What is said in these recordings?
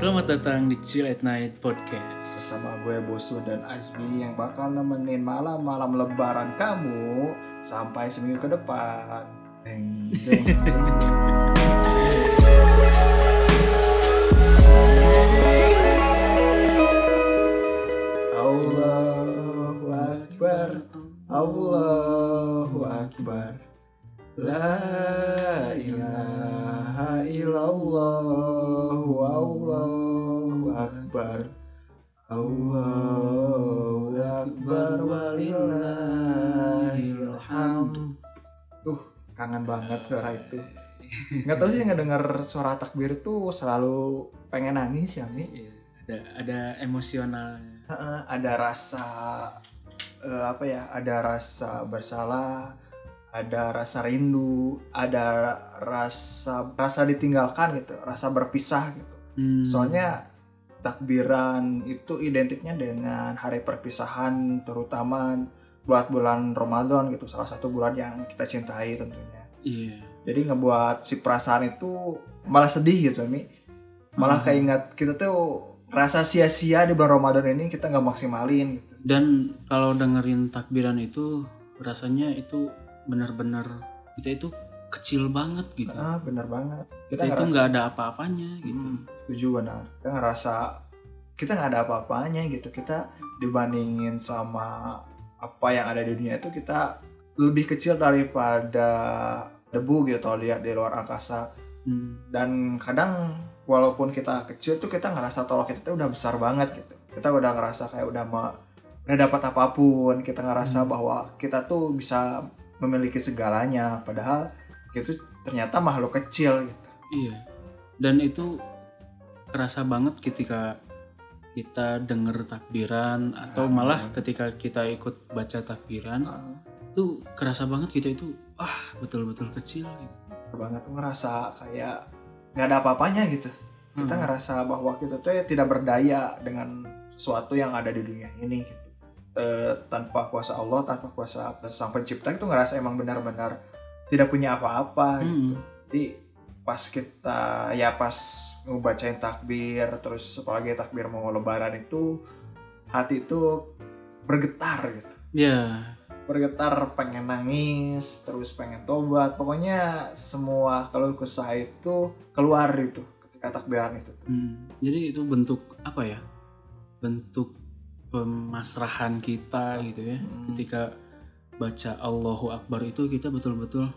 Selamat datang di Chill at Night Podcast. bersama gue Bosun dan Azmi yang bakal nemenin malam-malam lebaran kamu sampai seminggu ke depan. Deng, deng. Allahu Akbar, Allahu Akbar. La ilaha illallah, Allahu Akbar. Allahu Akbar walillahil hamd. Tuh, kangen banget suara itu. Nggak tahu sih ngedenger suara takbir tuh selalu pengen nangis ya, Mi. Iya, Ada ada emosionalnya. Heeh, ada rasa eh, apa ya? Ada rasa bersalah, ada rasa rindu, ada rasa rasa ditinggalkan gitu, rasa berpisah gitu. Hmm, Soalnya takbiran itu identiknya dengan hari perpisahan terutama buat bulan Ramadan gitu salah satu bulan yang kita cintai tentunya. iya. Jadi ngebuat si perasaan itu malah sedih gitu Mi. Malah Hmm. keinget kita tuh rasa sia-sia di bulan Ramadan ini kita nggak maksimalin gitu. Dan kalau dengerin takbiran itu rasanya itu benar-benar kita itu kecil banget gitu. Ah bener banget. kita itu ngerasa- nggak ada apa-apanya gitu. Hmm, setuju benar. Kita ngerasa kita nggak ada apa-apanya gitu. Kita dibandingin sama apa yang ada di dunia itu kita lebih kecil daripada debu gitu kalau lihat di luar angkasa. Hmm, Dan kadang walaupun kita kecil tuh kita ngerasa tolak kita tuh udah besar banget gitu. Kita udah ngerasa kayak udah ma- udah dapat apa pun. Kita ngerasa Hmm. bahwa kita tuh bisa memiliki segalanya. Padahal itu ternyata makhluk kecil gitu. Iya. Dan itu kerasa banget ketika kita denger takbiran atau Ah, malah ketika kita ikut baca takbiran Ah. itu kerasa banget kita itu ah betul-betul kecil gitu. banget tuh ngerasa kayak nggak ada apa-apanya gitu kita Hmm. ngerasa bahwa kita tuh ya tidak berdaya dengan sesuatu yang ada di dunia ini gitu Eh, tanpa kuasa Allah tanpa kuasa sang pencipta itu ngerasa emang benar-benar tidak punya apa-apa gitu. Hmm. jadi pas kita ya pas ngebacain takbir terus apalagi takbir mau lebaran itu hati itu bergetar gitu. Ya, bergetar pengen nangis terus pengen tobat. Pokoknya semua kalau kesah itu keluar itu ketika takbiran itu. Hmm, jadi itu bentuk apa ya? Bentuk pemasrahan kita gitu ya. Hmm. Ketika baca Allahu Akbar itu kita betul-betul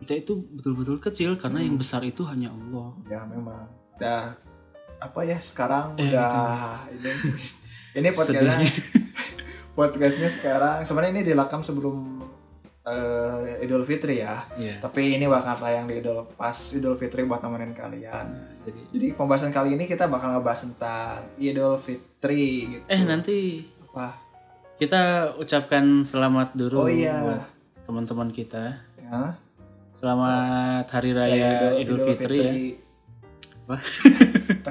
kita itu betul-betul kecil karena yang Hmm. besar itu hanya Allah. ya memang udah apa ya sekarang Eh, udah ini ini podcastnya podcastnya sekarang sebenarnya ini dilakam sebelum eh, Idul Fitri ya Iya. tapi ini bakal tayang di Idul pas Idul Fitri buat nemenin kalian Jadi jadi pembahasan kali ini kita bakal ngebahas tentang Idul Fitri gitu eh nanti Apa? kita ucapkan selamat dulu oh iya buat teman-teman kita. ya. Selamat Hari Raya Idul, Fitri, ya. Apa?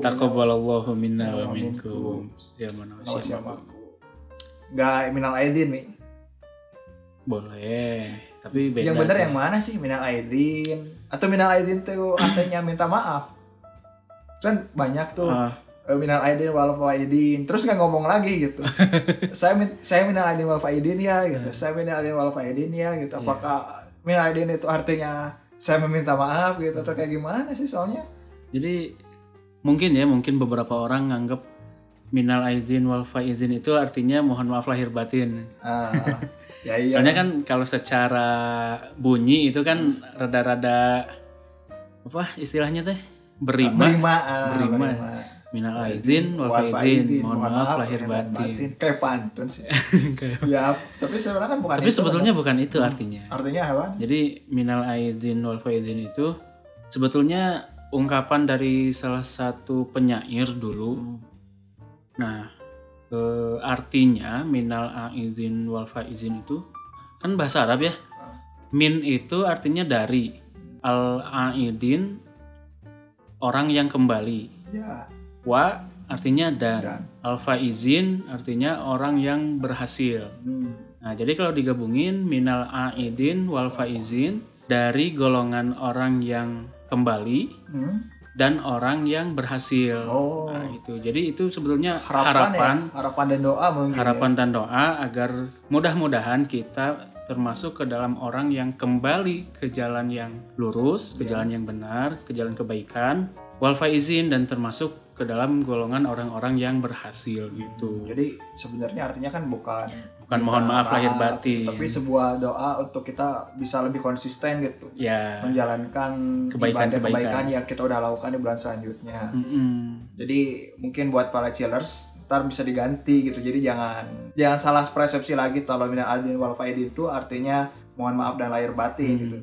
Taqabbalallahu minna wa minkum. Ya mana. Gak minal aidin nih. Boleh. Tapi beda. Yang benar yang mana sih minal aidin? Atau minal aidin tuh artinya minta maaf? Kan banyak tuh eh, minal aidin wal faidin. Terus nggak ngomong lagi gitu. saya min- saya minal aidin wal faidin ya gitu. Saya minal aidin wal faidin ya gitu. Iya. Apakah minal aidin itu artinya saya meminta maaf gitu atau kayak gimana sih soalnya? jadi mungkin ya, mungkin beberapa orang nganggap minal aizin wal faizin itu artinya mohon maaf lahir batin. Ah, ya iya. Soalnya kan kalau secara bunyi itu kan rada-rada apa istilahnya teh berima. berima, ah, Berima. berima. Minal aizin wal faizin, faidin, mohon maaf lahir batin. Kayak pantun sih. ya, tapi sebenarnya kan bukan Tapi itu, sebetulnya kan. bukan itu artinya. artinya apa? Jadi minal aizin wal faizin itu sebetulnya ungkapan dari salah satu penyair dulu. Nah, eh, artinya minal aizin wal faizin itu kan bahasa Arab ya. Min itu artinya dari. Al aidin orang yang kembali. Ya, Wa artinya dan. dan. Al faizin artinya orang yang berhasil. Hmm. Nah, jadi kalau digabungin minal aidin wal faizin dari golongan orang yang kembali Hmm. Dan orang yang berhasil. Oh. Nah, itu. Jadi itu sebetulnya harapan, harapan ya harapan dan doa mungkin ya. harapan dan doa agar mudah-mudahan kita termasuk ke dalam orang yang kembali ke jalan yang lurus, ke Ya. jalan yang benar, ke jalan kebaikan, wal faizin dan termasuk ke dalam golongan orang-orang yang berhasil gitu. jadi sebenarnya artinya kan bukan Bukan mohon maaf lahir batin. tapi sebuah doa untuk kita bisa lebih konsisten gitu Ya. menjalankan Kebaikan-kebaikan. yang kita udah lakukan di bulan selanjutnya Mm-mm. jadi mungkin buat para chillers ntar bisa diganti gitu jadi jangan jangan salah persepsi lagi kalau minal adin wal faidin itu artinya mohon maaf dan lahir batin Hmm. gitu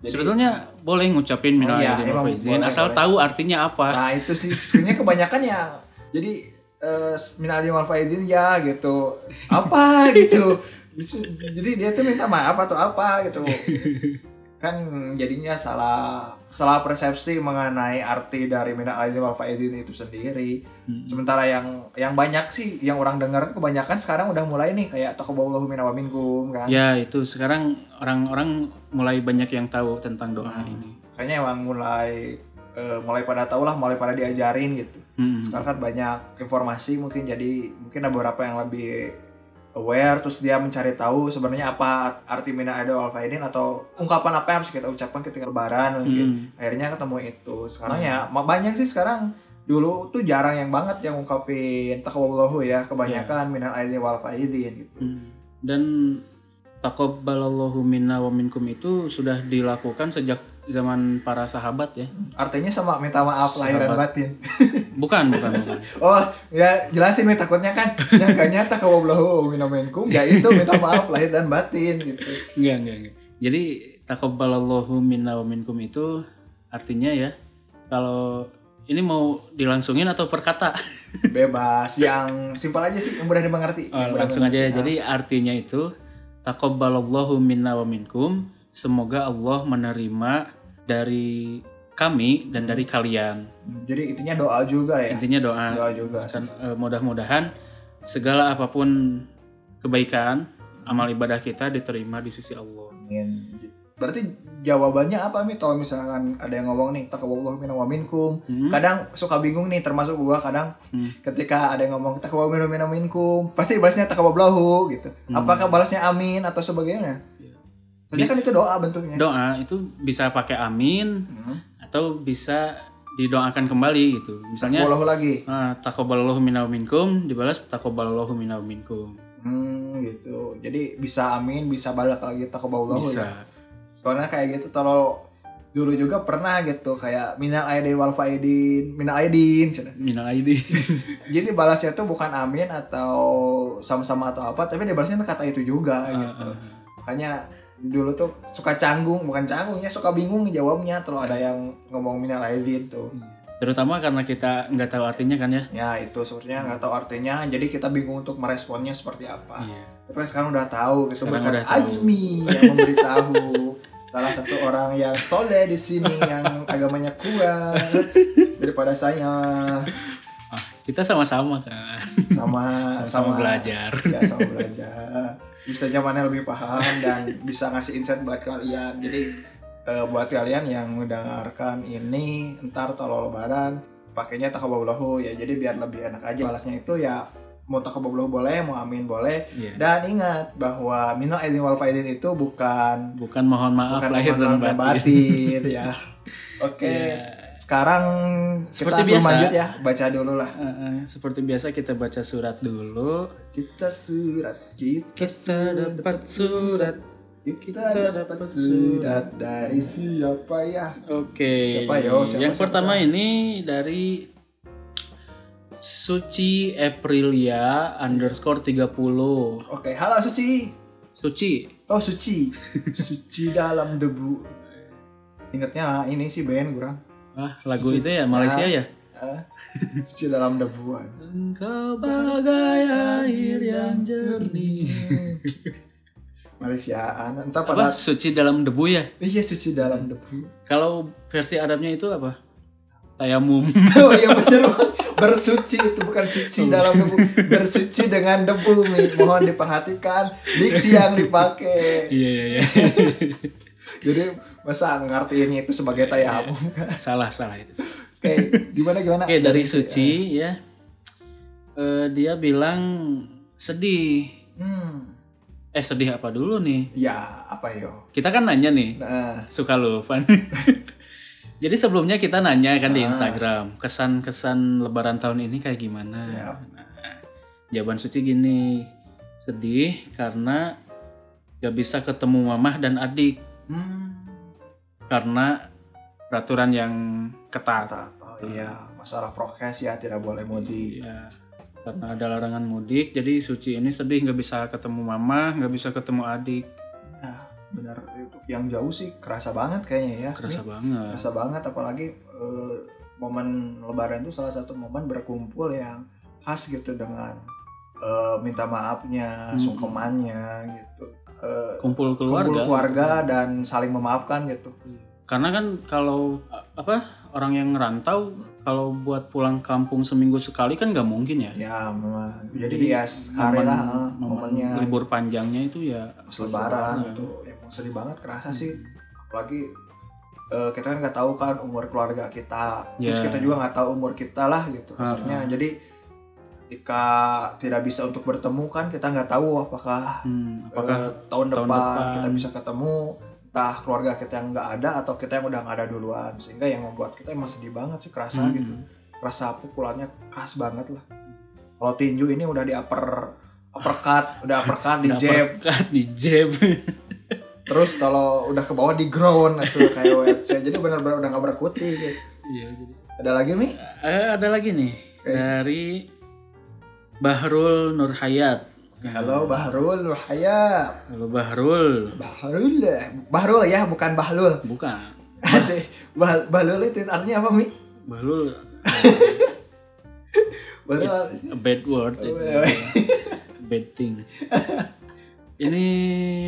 Jadi- Sebetulnya boleh ngucapin minal Oh iya, wal faizin, asal boleh. tahu artinya apa. Nah itu sih sebenarnya kebanyakan ya. Jadi eh minal aidin wal faidin ya gitu. Apa gitu. Jadi dia tuh minta maaf atau apa gitu. Kan jadinya salah salah persepsi mengenai arti dari minal aidin wal faidin itu sendiri. Hmm. Sementara yang yang banyak sih yang orang dengar kebanyakan sekarang udah mulai nih kayak taqabbalallahu minna wa minkum kan. Ya itu sekarang orang-orang mulai banyak yang tahu tentang doa Hmm. ini. Kayaknya emang mulai eh, mulai pada tahu lah, mulai pada diajarin gitu. Mm-mm. sekarang kan banyak informasi mungkin jadi mungkin ada beberapa yang lebih aware terus dia mencari tahu sebenarnya apa arti mina wal faidin atau ungkapan apa yang harus kita ucapkan ketika lebaran mungkin. Akhirnya ketemu itu. Sekarang ya ma- banyak sih sekarang. Dulu tuh jarang yang banget yang ungkapin taqabbalallahu ya kebanyakan minal aidin wal faidin gitu. Mm. Dan taqabbalallahu minna wa minkum itu sudah dilakukan sejak zaman para sahabat ya. artinya sama minta maaf lahir dan batin Bukan, bukan, bukan. oh ya jelasin nih takutnya kan nyangkanya taqabbalallahu minna wa minkum ya itu minta maaf lahir dan batin gitu Enggak, enggak, enggak. Jadi taqabbalallahu minna wa minkum itu artinya ya kalau ini mau dilangsungin atau per kata? bebas yang simpel aja sih yang mudah dimengerti Oh, Yang mudah langsung aja ya. Jadi artinya itu taqabbalallahu minna wa minkum. Semoga Allah menerima dari kami dan dari kalian. Jadi intinya doa juga ya Intinya doa. doa juga Dan eh, mudah-mudahan segala apa pun kebaikan amal ibadah kita diterima di sisi Allah. Amin. berarti jawabannya apa nih kalau misalkan ada yang ngomong nih taqabbalallahu minna wa minkum Hmm? kadang suka bingung nih termasuk gua kadang Hmm. ketika ada yang ngomong taqabbalallahu minna wa minkum pasti balasnya taqabbalallahu gitu Hmm. apakah balasnya amin atau sebagainya. Soalnya kan itu doa bentuknya Doa itu bisa pakai amin Hmm. atau bisa didoakan kembali gitu. Misalnya Taqabbalallahu lagi ah, taqabbalallahu minna minkum dibalas taqabbalallahu minna minkum. hmm gitu jadi bisa amin bisa balik lagi taqabbalallahu Bisa. ya soalnya kayak gitu kalau dulu juga pernah gitu kayak minal aidin wal faidin minal aidin. Minal aidin. jadi balasnya tuh bukan amin atau sama-sama atau apa tapi dia balasnya tuh kata itu juga Ah, gitu ah. makanya dulu tuh suka canggung bukan canggungnya suka bingung jawabnya kalau ada yang ngomong minal aidin tuh Terutama karena kita nggak tahu artinya kan ya. ya itu sebenarnya nggak tahu artinya jadi kita bingung untuk meresponnya seperti apa Iya. tapi sekarang udah tahu tahu. Azmi yang memberitahu salah satu orang yang soleh di sini yang agamanya kuat daripada saya Ah, kita sama-sama kan. sama Sama-sama belajar. ya sama belajar bisa zamannya lebih paham dan bisa ngasih insight buat kalian jadi eh, buat kalian yang mendengarkan ini ntar kalau lebaran pakainya taqabbalallahu ya jadi biar lebih enak aja balasnya itu ya mau taqabbalallahu boleh mau amin boleh Iya. dan ingat bahwa minal aidin wal faidin itu bukan Bukan mohon maaf bukan lahir mohon dan batin. batin ya oke Iya. Sekarang Seperti kita biasa. lanjut ya baca dulu lah Eh, eh, seperti biasa kita baca surat dulu. kita surat kita, Kita dapat surat. kita, kita dapat surat dari siapa ya Oke. Siapa yo? Siapa, Yang siapa, pertama siapa? ini dari Suci Aprilia underscore 30 oke halo Suci Suci oh Suci Suci dalam debu ingatnya ini sih band kurang ah lagu itu ya Malaysia ya? Ah, Suci dalam debu Engkau bagai air yang jernih. Malaysiaan entah apa? pada suci dalam debu ya? Iya Suci dalam debu. Kalau versi Arabnya itu apa? Tayamum. Oh iya bener. Bang. bersuci itu bukan suci dalam debu. Bersuci dengan debu mohon diperhatikan. Diksi yang dipakai. Iya iya iya jadi masa ngertiinnya itu sebagai tayamum kan salah salah itu Kayak gimana gimana? Oke dari Suci ya, Eh, dia bilang sedih. Hmm. Eh sedih apa dulu nih? Ya apa yo? Kita kan nanya nih, Nah, suka lupa. Jadi sebelumnya kita nanya kan di Ah. Instagram kesan-kesan Lebaran tahun ini kayak gimana? Yap. Nah, jawaban Suci gini, sedih karena gak bisa ketemu mamah dan adik hmm. karena peraturan yang ketat. Kata, oh iya masalah prokes ya tidak boleh mudik. Ya, karena ada larangan mudik, jadi Suci ini sedih nggak bisa ketemu mama, nggak bisa ketemu adik. Ya benar itu yang jauh sih kerasa banget kayaknya ya. Kerasa Ini banget. kerasa banget apalagi eh, momen Lebaran itu salah satu momen berkumpul yang khas gitu dengan eh, minta maafnya, Hmm. sungkemannya gitu. Eh, Kumpul keluarga. kumpul keluarga dan saling memaafkan gitu. Karena kan kalau apa orang yang ngerantau kalau buat pulang kampung seminggu sekali kan nggak mungkin ya. Ya memang. Jadi Jadi, ya hari Momen- lah eh, momen momennya libur panjangnya itu ya pas lebaran gitu. Emang sedih banget kerasa sih. Apalagi eh, kita kan nggak tahu kan umur keluarga kita. Terus Ya. kita juga nggak tahu umur kita lah gitu. Maksudnya jadi jika tidak bisa untuk bertemu kan kita nggak tahu apakah Hmm, apakah apakah tahun, tahun depan, depan. kita bisa ketemu entah keluarga kita yang nggak ada atau kita yang udah nggak ada duluan sehingga yang membuat kita emang sedih banget sih kerasa Hmm. gitu kerasa pukulannya keras banget lah kalau tinju ini udah di upper uppercut udah uppercut di jab di jab. terus kalau udah ke bawah di ground itu kayak UFC jadi benar-benar udah nggak berkutik gitu. Iya, jadi ada lagi nih Eh, ada lagi nih dari Bahrul Nurhayat. halo Bahrul Nurhayat Halo Bahrul. Bahrul Bahrul ya bukan Bahlul Bukan. Bah- Bahlul itu artinya apa Mi? Bahrul Bahrul a bad word. itu. Bad thing. Ini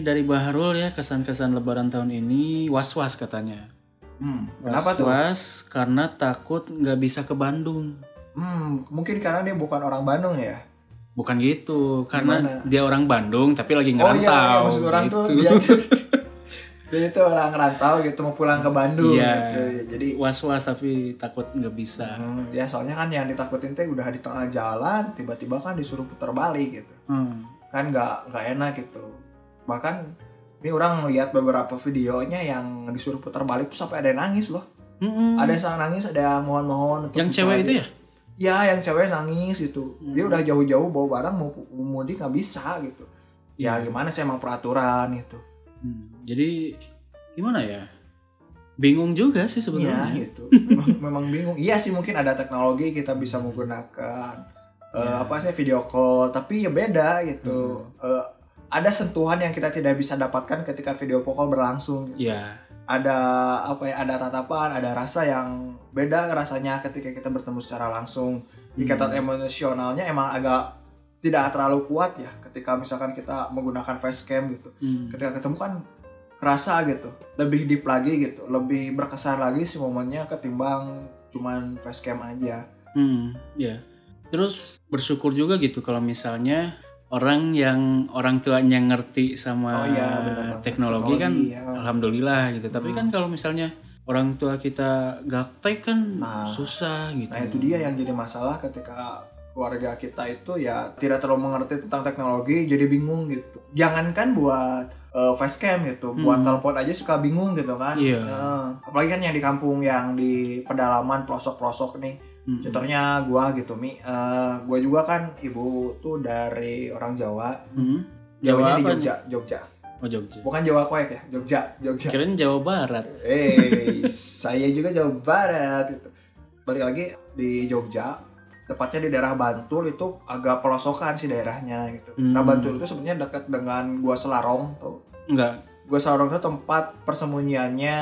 dari Bahrul ya kesan-kesan Lebaran tahun ini was-was katanya. Hmm, kenapa tuh? Was-was karena takut nggak bisa ke Bandung. Hmm, mungkin karena dia bukan orang Bandung ya. Bukan gitu, karena Gimana? dia orang Bandung tapi lagi Oh ngerantau. iya, iya, maksud orang tuh gitu. dia dia itu orang rantau gitu mau pulang ke Bandung Iya. gitu. Jadi was-was tapi takut nggak bisa. hmm, ya soalnya kan yang ditakutin teh udah di tengah jalan tiba-tiba kan disuruh putar balik gitu. Hmm. Kan nggak nggak enak gitu. Bahkan ini orang lihat beberapa videonya yang disuruh putar balik tuh sampai ada yang nangis loh. Mm-mm. Ada yang nangis, ada yang mohon-mohon yang cewek itu ya? Ya, yang cewek nangis gitu. Dia Hmm. udah jauh-jauh bawa barang mau mudik nggak bisa gitu. Ya Iya. gimana sih emang peraturan gitu. Hmm, Jadi gimana ya? Bingung juga sih sebenarnya. gitu. memang, memang bingung. Iya sih mungkin ada teknologi kita bisa menggunakan eh, Ya. apa sih video call, tapi ya beda gitu. Hmm. Eh, ada sentuhan yang kita tidak bisa dapatkan ketika video call berlangsung. gitu. Iya. Ada apa ya? Ada tatapan, ada rasa yang beda rasanya ketika kita bertemu secara langsung. Ikatan Hmm. emosionalnya emang agak tidak terlalu kuat ya ketika misalkan kita menggunakan facecam gitu Hmm. ketika ketemu kan kerasa gitu lebih deep lagi gitu lebih berkesan lagi si momennya ketimbang cuman facecam aja Hmm, ya. Terus bersyukur juga gitu kalau misalnya orang yang orang tuanya ngerti sama Oh iya, benar banget. teknologi, kan Teknologi, ya. alhamdulillah gitu. Tapi Hmm. kan kalau misalnya orang tua kita gaptek kan Nah, susah gitu. nah itu dia yang jadi masalah ketika keluarga kita itu ya tidak terlalu mengerti tentang teknologi jadi bingung gitu jangankan buat eh, facecam gitu buat Hmm. telepon aja suka bingung gitu kan Iya. Eh, apalagi kan yang di kampung yang di pedalaman pelosok-pelosok nih Hmm. contohnya gua gitu mi Eh, gua juga kan ibu tuh dari orang Jawa Hmm. Jawanya Jawa di Jogja Jogja Oh Jogja. bukan Jawa koek ya Jogja Jogja Kirain Jawa Barat. eh saya juga Jawa Barat gitu. balik lagi di Jogja tepatnya di daerah Bantul itu agak pelosokan sih daerahnya gitu Hmm. nah Bantul itu sebenarnya dekat dengan Gua Selarong tuh Enggak. Gua Selarong itu tempat persembunyiannya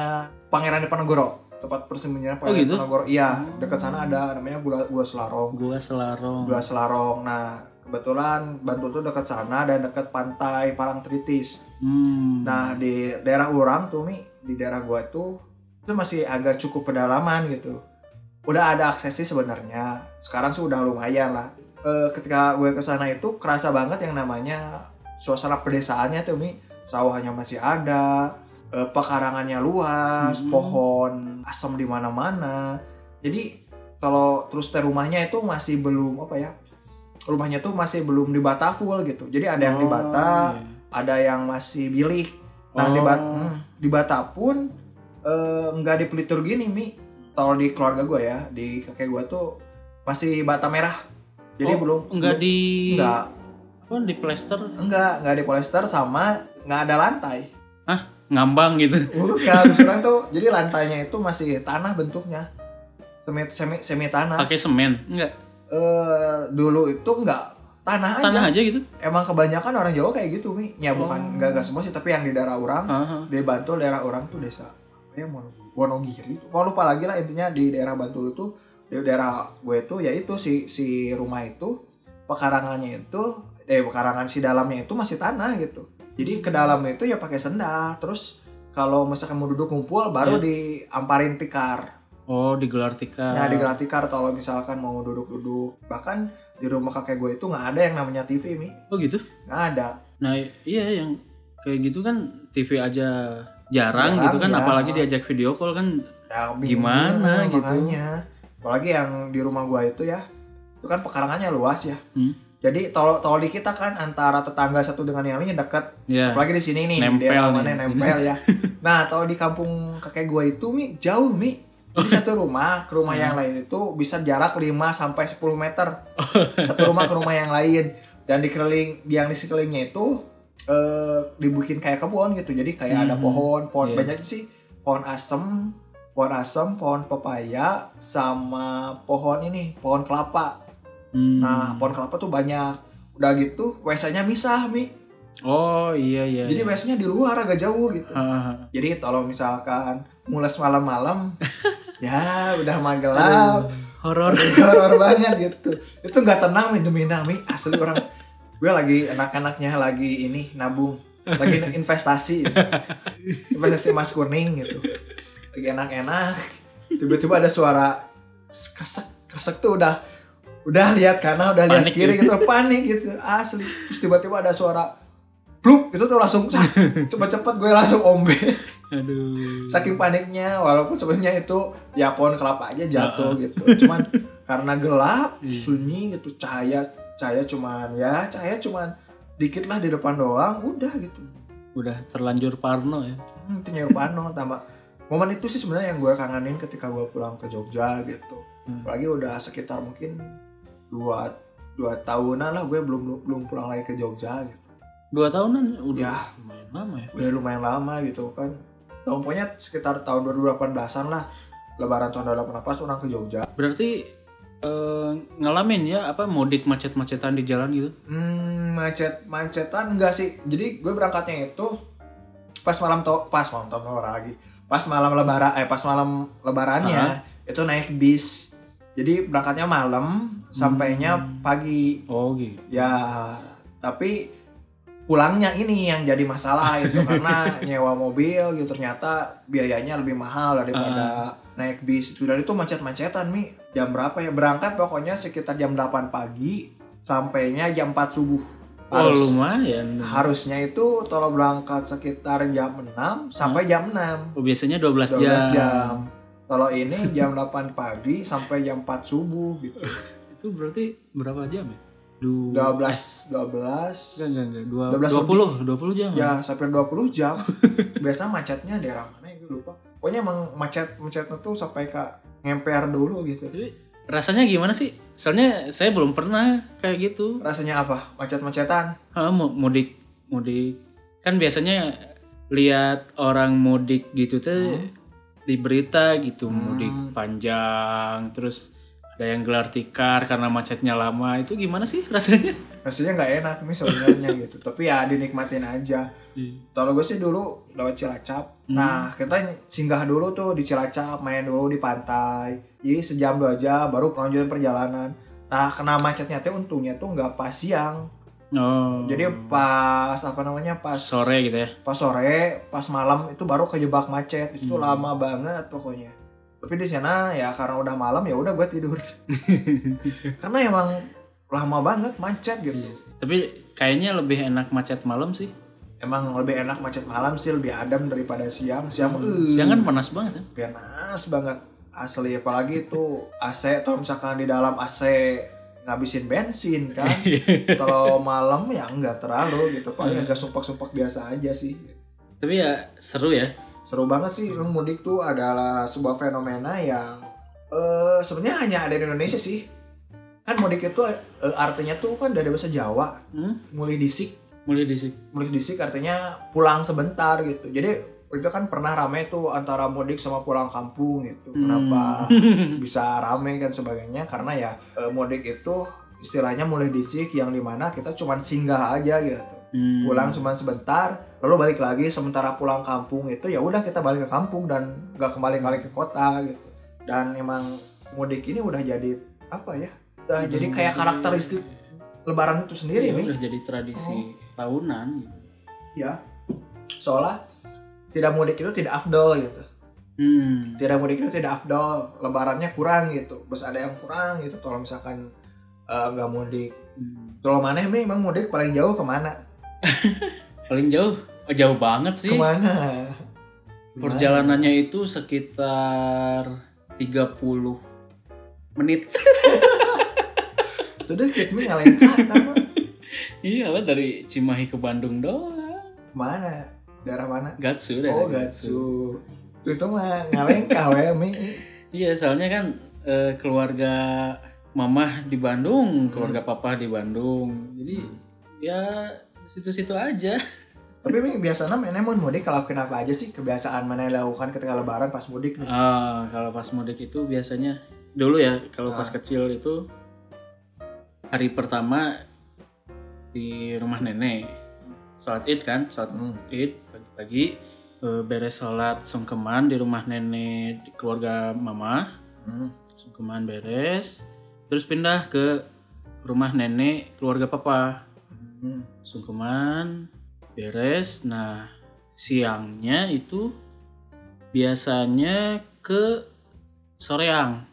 Pangeran Diponegoro tempat persembunyian Pangeran gitu? Diponegoro iya Oh. dekat sana ada namanya Gua Gua Selarong Gua Selarong. Gua Selarong nah kebetulan Bantul tuh dekat sana dan dekat pantai Parangtritis Hmm. Nah di daerah orang tuh mi di daerah gua itu itu masih agak cukup pedalaman gitu. Udah ada akses sih sebenarnya. Sekarang sih udah lumayan lah. Eh, ketika gue ke sana itu kerasa banget yang namanya suasana pedesaannya tuh mi sawahnya masih ada, eh, pekarangannya luas, Hmm. pohon asam di mana-mana. Jadi kalau terus teh rumahnya itu masih belum apa ya rumahnya tuh masih belum dibata full gitu jadi ada yang Oh, dibata iya. ada yang masih bilik nah di Oh. Bat- hmm, di Bata pun eh, nggak di pelitur gini mi kalau di keluarga gue ya di kakek gue tuh masih bata merah jadi Oh, belum Enggak belum- di enggak apa di plester enggak enggak di polester sama nggak ada lantai ngambang gitu. bukan sekarang tuh jadi lantainya itu masih tanah bentuknya semi semi semi tanah Pakai semen. Enggak. eh dulu itu enggak tanah aja Tanah aja gitu. emang kebanyakan orang Jawa kayak gitu mi ya bukan Oh. enggak enggak semua sih tapi yang di daerah orang Aha. di Bantul daerah orang tuh desa apa ya Wonogiri mau lupa lagi lah intinya di daerah Bantul itu di daerah gue itu ya itu si si rumah itu pekarangannya itu eh pekarangan si dalamnya itu masih tanah gitu jadi ke dalamnya itu ya pakai sendal terus kalau misalkan mau duduk ngumpul baru diamparin tikar Oh, digelar tikar. Nah, digelar tikar kalau misalkan mau duduk-duduk. Bahkan di rumah kakek gue itu nggak ada yang namanya TV, Mi. Oh gitu. Nggak ada. Nah, iya yang kayak gitu kan TV aja jarang, Jarang, gitu kan ya. apalagi diajak video call kan Ya, Gimana gitu. Makanya. Apalagi yang di rumah gue itu ya, itu kan pekarangannya luas ya. Hmm. Jadi tol tol di kita kan antara tetangga satu dengan yang lainnya dekat. ya Apalagi di sini nih, Nempel di mana nempel ya. Nah, tol di kampung kakek gue itu, Mi, jauh, Mi. Jadi satu rumah ke rumah yang lain itu bisa jarak 5 sampai 10 meter. Satu rumah ke rumah yang lain dan di keliling yang di sekelilingnya itu eh dibikin kayak kebun gitu. Jadi kayak ada Hmm. pohon, pohon Iya. banyak sih. Pohon asem, pohon asem, pohon pepaya sama pohon ini, pohon kelapa. Hmm. Nah, pohon kelapa tuh banyak. Udah gitu, WC-nya misah, Mi. Oh iya iya. Jadi iya. WC-nya di luar agak jauh gitu. Hahaha. Jadi kalau misalkan mules malam-malam, ya udah mah gelap, Horor. horor banget gitu. Itu nggak tenang mi demi nami asli orang. Gue lagi enak-enaknya lagi ini nabung, lagi investasi, investasi emas kuning gitu. Lagi enak-enak, tiba-tiba ada suara kresek, kresek tuh udah udah lihat kanan, udah lihat kiri gitu. gitu, panik gitu, asli. Terus tiba-tiba ada suara pluk itu tuh langsung cepet-cepet gue langsung ombe Aduh. saking paniknya walaupun sebenarnya itu ya pohon kelapa aja jatuh gitu cuman karena gelap Iya. sunyi gitu cahaya cahaya cuman ya cahaya cuman dikit lah di depan doang udah gitu Udah terlanjur parno ya. hmm, Nyi Pano tambah momen itu sih sebenarnya yang gue kangenin ketika gue pulang ke Jogja gitu Hmm. apalagi udah sekitar mungkin dua dua tahunan lah gue belum belum pulang lagi ke Jogja gitu. Dua tahunan? Udah Ya. lumayan lama ya. udah lumayan lama gitu kan. Tahun pokoknya sekitar tahun 2018an lah lebaran tahun 2018 orang ke Jogja. Berarti eh, ngalamin ya apa mudik macet-macetan di jalan gitu? hmm, macet macetan enggak sih. Jadi gue berangkatnya itu pas malam to pas malam tahun lagi. Pas malam lebaran eh pas malam lebarannya itu naik bis jadi berangkatnya malam sampainya pagi. Oh gitu. ya tapi pulangnya ini yang jadi masalah gitu karena nyewa mobil gitu ternyata biayanya lebih mahal daripada naik bis. Itu dan itu macet-macetan mi. Jam berapa ya? Berangkat pokoknya sekitar jam 8 pagi sampainya jam 4 subuh. Oh harus lumayan. harusnya itu kalau berangkat sekitar jam 6 sampai jam 6 Oh, biasanya 12, 12 jam. jam kalau ini jam 8 pagi sampai jam 4 subuh gitu Itu berarti berapa jam ya? Du 12 12 Enggak, enggak, enggak. Dua, 12 20, 20 jam. ya sampai 20 jam biasa macetnya daerah mana ya gue lupa pokoknya emang macet macetnya tuh sampai ke ngemper dulu gitu Tapi rasanya gimana sih? Soalnya saya belum pernah kayak gitu. rasanya apa macet-macetan Ah, mu- mudik, mudik. Kan biasanya lihat orang mudik gitu tuh di berita gitu, Hmm. mudik panjang, terus ada yang gelar tikar karena macetnya lama. Itu gimana sih rasanya? rasanya nggak enak nih sebenarnya gitu tapi ya dinikmatin aja kalau gue sih dulu lewat Cilacap Hmm. nah kita singgah dulu tuh di Cilacap main dulu di pantai jadi sejam dua jam baru lanjutin perjalanan nah kena macetnya tuh untungnya tuh nggak pas siang Oh. jadi pas apa namanya pas sore gitu ya. pas sore pas malam itu baru kejebak macet itu Hmm. lama banget pokoknya tapi di sana ya karena udah malam ya udah gue tidur karena emang lama banget macet gitu Tapi kayaknya lebih enak macet malam sih. emang lebih enak macet malam sih lebih adem daripada siang siang eh, Siang kan panas banget ya. panas banget asli apalagi itu AC kalau misalkan di dalam AC ngabisin bensin kan kalau malam ya enggak terlalu gitu paling Hmm. agak sumpah-sumpah biasa aja sih Tapi ya seru ya. seru banget sih mudik tuh adalah sebuah fenomena yang eh sebenarnya hanya ada di Indonesia sih kan mudik itu eh, artinya tuh kan dari bahasa Jawa Hmm? mulai disik Mulai di sini. mulai disik artinya pulang sebentar gitu jadi itu kan pernah rame tuh antara mudik sama pulang kampung gitu. Hmm. kenapa bisa rame kan sebagainya? Karena ya eh, mudik itu istilahnya mulai disik yang di mana kita cuman singgah aja gitu. Hmm. pulang cuma sebentar lalu balik lagi sementara pulang kampung itu ya udah kita balik ke kampung dan nggak kembali kali ke kota gitu. Dan emang mudik ini udah jadi apa ya? Udah jadi kayak karakteristik lebaran itu sendiri Iya, nih. udah jadi tradisi tahunan gitu. ya soalnya tidak mudik itu tidak afdol gitu Hmm. tidak mudik itu tidak afdol lebarannya kurang gitu bos ada yang kurang gitu kalau misalkan eh, nggak mudik Hmm. kalau mana emang emang mudik paling jauh ke mana Paling jauh, oh, jauh banget sih. ke mana? Perjalanannya itu sekitar 30 menit. itu deket nih ngalahin kata iya lah dari Cimahi ke Bandung doang. mana daerah mana Gatsu oh Gatsu itu mah ngalengkah we mi Iya, soalnya kan eh, keluarga mamah di Bandung, keluarga papa di Bandung. Jadi ya situ-situ aja. tapi mi biasanya mana mau mudik kalau kenapa aja sih kebiasaan mana yang dilakukan ketika lebaran pas mudik nih Ah, kalau pas mudik itu biasanya dulu ya, kalau pas Ah. kecil itu hari pertama di rumah nenek. Sholat Id kan, sholat Hmm. Id pagi-pagi eh, beres sholat sungkeman di rumah nenek di keluarga mama. Hmm. Sungkeman beres, terus pindah ke rumah nenek keluarga papa. Hmm. Sungkeman beres. Nah, siangnya itu biasanya ke Soreang.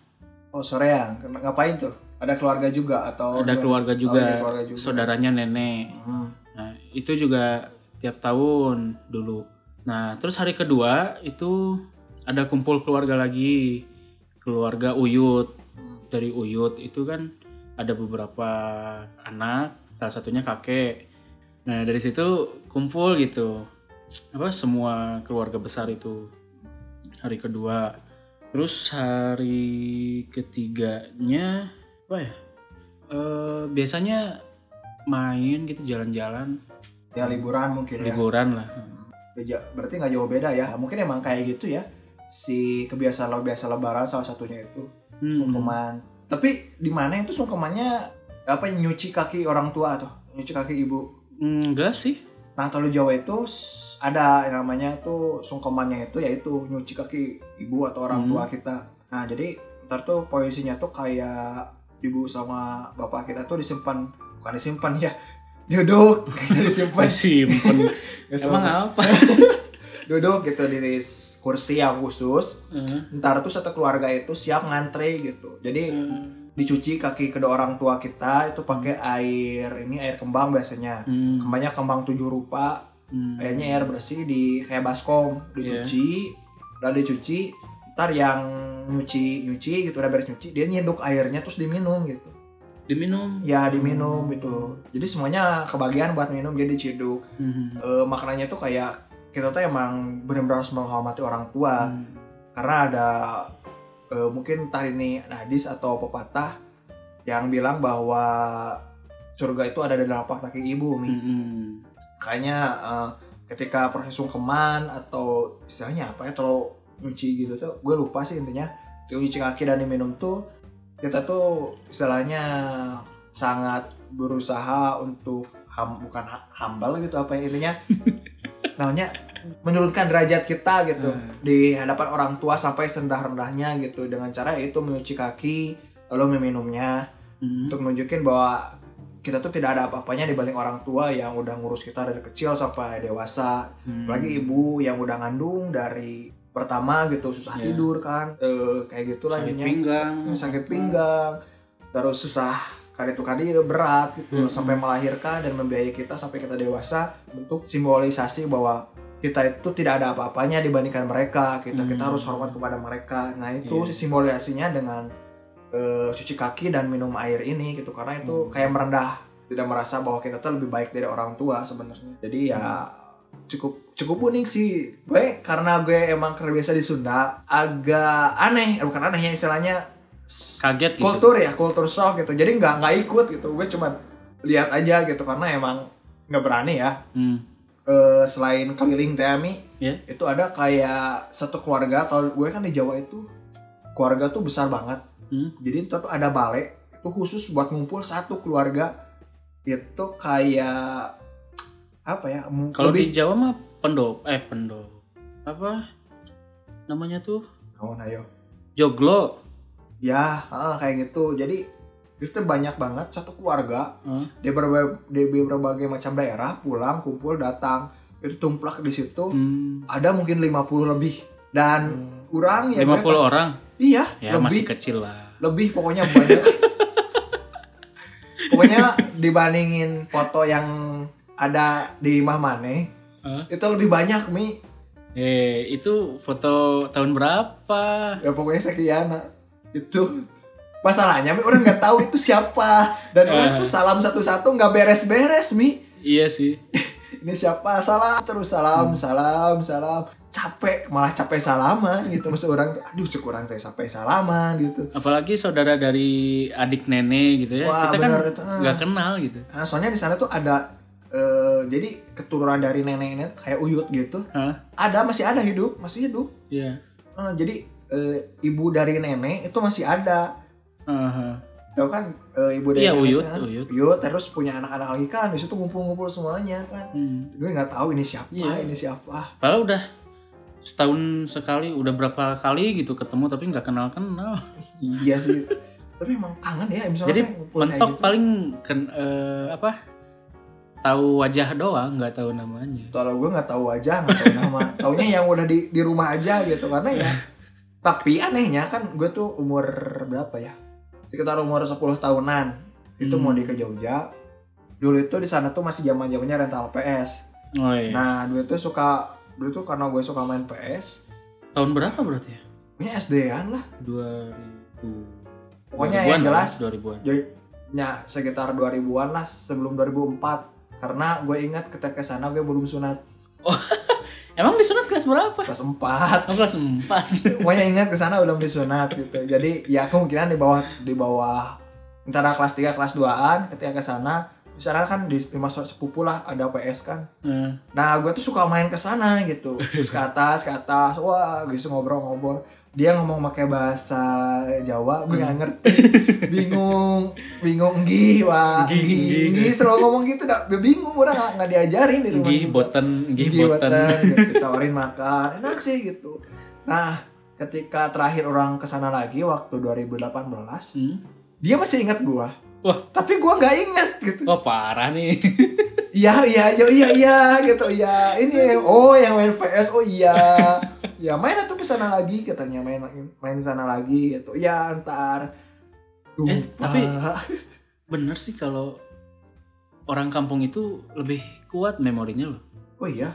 oh soreang ngapain tuh ada keluarga juga atau Ada keluarga Oh, juga, ada keluarga juga. saudaranya nenek. Hmm. Nah, itu juga tiap tahun dulu. Nah, terus hari kedua itu ada kumpul keluarga lagi. Keluarga Uyut. Dari Uyut itu kan ada beberapa anak, salah satunya kakek. Nah, dari situ kumpul gitu. Apa semua keluarga besar itu hari kedua. Terus hari ketiganya apa ya? Eh, biasanya main gitu jalan-jalan ya liburan mungkin ya. Liburan lah. Beja- berarti nggak jauh beda ya. Mungkin emang kayak gitu ya si kebiasaan biasa lebaran salah satunya itu Hmm. sungkeman. Tapi di mana itu sungkemannya apa nyuci kaki orang tua tuh nyuci kaki ibu? Enggak sih. Nah kalau di Jawa itu ada yang namanya tuh sungkemannya itu yaitu nyuci kaki ibu atau orang Hmm. tua kita. Nah jadi ntar tuh posisinya tuh kayak ibu sama bapak kita tuh disimpan bukan disimpan ya duduk. Disimpan. Ya, emang apa? Duduk gitu di kursi yang khusus. Eh, ntar tuh satu keluarga itu siap ngantri gitu. Jadi dicuci kaki kedua orang tua kita itu pakai air ini air kembang biasanya. Hmm, kembangnya kembang tujuh rupa. Hmm. airnya air bersih di kayak baskom. Dicuci. Udah dicuci ntar yang nyuci nyuci gitu udah beres nyuci dia nyeduk airnya terus diminum gitu diminum ya diminum gitu jadi semuanya kebagian buat minum jadi diciduk Hmm. Eh, maknanya tuh kayak kita tuh emang benar-benar harus menghormati orang tua Hmm. karena ada eh, mungkin entah ini hadis atau pepatah yang bilang bahwa surga itu ada di telapak kaki ibu mi Hmm. kayaknya eh, ketika proses sungkeman atau istilahnya apa ya kalau nyuci gitu tuh gue lupa sih intinya nyuci kaki dan diminum tuh kita tuh istilahnya sangat berusaha untuk ham, bukan ha- hambal gitu apa ya intinya namanya menurunkan derajat kita gitu Hmm. di hadapan orang tua sampai sendah-rendahnya gitu dengan cara itu menyuci kaki lalu meminumnya Hmm. untuk nunjukin bahwa kita tuh tidak ada apa-apanya dibanding orang tua yang udah ngurus kita dari kecil sampai dewasa Hmm. apalagi ibu yang udah ngandung dari pertama gitu susah Iya. tidur kan Eh, kayak gitu lah Sakit pinggang. Sa- sakit pinggang terus susah kali itu kali berat gitu Hmm. sampai melahirkan dan membiayai kita sampai kita dewasa bentuk simbolisasi bahwa kita itu tidak ada apa-apanya dibandingkan mereka kita kita Hmm. harus hormat kepada mereka nah itu Iya. simbolisasinya dengan eh, cuci kaki dan minum air ini gitu karena itu Hmm. kayak merendah tidak merasa bahwa kita tuh lebih baik dari orang tua sebenarnya jadi ya cukup cukup unik sih gue karena gue emang terbiasa di Sunda agak aneh eh, bukan aneh ya istilahnya Kaget gitu. kultur ya kultur shock gitu jadi nggak nggak ikut gitu gue cuma lihat aja gitu karena emang nggak berani ya Hmm. Eh, selain keliling Tami Ya. itu ada kayak satu keluarga kalau gue kan di Jawa itu keluarga tuh besar banget Hmm. jadi itu tuh ada balai itu khusus buat ngumpul satu keluarga itu kayak apa ya Kalau di lebih Jawa mah pendop eh pendop apa namanya tuh oh ayo joglo. ya ah, kayak gitu jadi tuh banyak banget satu keluarga Hah? di berbagai, di berbagai macam daerah pulang kumpul datang itu tumplak di situ Hmm. ada mungkin 50 lebih dan kurang ya gue 50 pas- orang. iya Ya lebih masih kecil lah. lebih pokoknya banyak pokoknya dibandingin foto yang ada di Imah Mane Hah? itu lebih banyak mi Eh, itu foto tahun berapa? ya pokoknya sekian itu masalahnya mi orang nggak tahu itu siapa dan orang Eh. tuh salam satu-satu nggak beres-beres mi Iya sih. ini siapa salam terus salam salam salam capek malah capek salaman gitu maksud orang aduh cek orang teh capek salaman gitu Apalagi saudara dari adik nenek gitu ya. Wah, Kita benar kan itu. nggak kenal gitu. Nah, soalnya di sana tuh ada eh, jadi keturunan dari neneknya kayak uyut gitu Hah? ada masih ada hidup masih hidup Iya. Eh, jadi eh, ibu dari nenek itu masih ada Aha. tahu kan eh, ibu dari Iya, nenek Uyut, kan? Uyut. Uyut, terus punya anak-anak lagi kan di situ ngumpul-ngumpul semuanya kan Hmm. gue nggak tahu ini siapa Iya. ini siapa Padahal udah setahun sekali, udah berapa kali gitu ketemu tapi nggak kenal kenal. iya sih tapi emang kangen ya misalnya Jadi mentok gitu. paling ken, eh, apa? Tahu wajah doang, nggak tahu namanya. kalau gue nggak tahu aja nggak tahu nama taunya yang udah di di rumah aja gitu karena ya tapi anehnya kan gue tuh umur berapa ya sekitar umur 10 tahunan itu Hmm. mau di ke Jogja dulu itu di sana tuh masih zaman zamannya rental PS Oh iya. nah dulu tuh suka dulu tuh karena gue suka main PS Tahun berapa berarti ya? punya SD-an lah 2000. Pokoknya 2000-an yang lah, jelas. 2000-an. ya sekitar 2000-an lah sebelum 2004 karena gue ingat ketika ke sana gue belum sunat. Emang disunat kelas berapa? kelas 4 Oh, kelas 4. pokoknya ingat ke sana belum disunat gitu. Jadi ya kemungkinan di bawah di bawah antara kelas 3 kelas 2an ketika ke sana di sana kan di, masa sepupu lah ada PS kan. Nah, nah gue tuh suka main ke sana gitu. Terus ke atas ke atas wah gitu ngobrol-ngobrol dia ngomong pakai bahasa Jawa gue nggak ngerti bingung bingung gih wah Nggih, gih nggih. gih selalu ngomong gitu dah bingung udah nggak nggak diajarin di rumah Gih juga. boten, gih Gih boten. gitu, ditawarin makan enak sih gitu nah ketika terakhir orang ke sana lagi waktu 2018 Hmm. dia masih ingat gua Wah. tapi gua nggak ingat gitu Wah, parah nih. iya iya iya iya iya gitu iya ini oh yang main PS oh iya ya main atau ke sana lagi katanya main main sana lagi gitu ya antar lupa Eh, tapi- Bener sih kalau orang kampung itu lebih kuat memorinya loh. oh iya.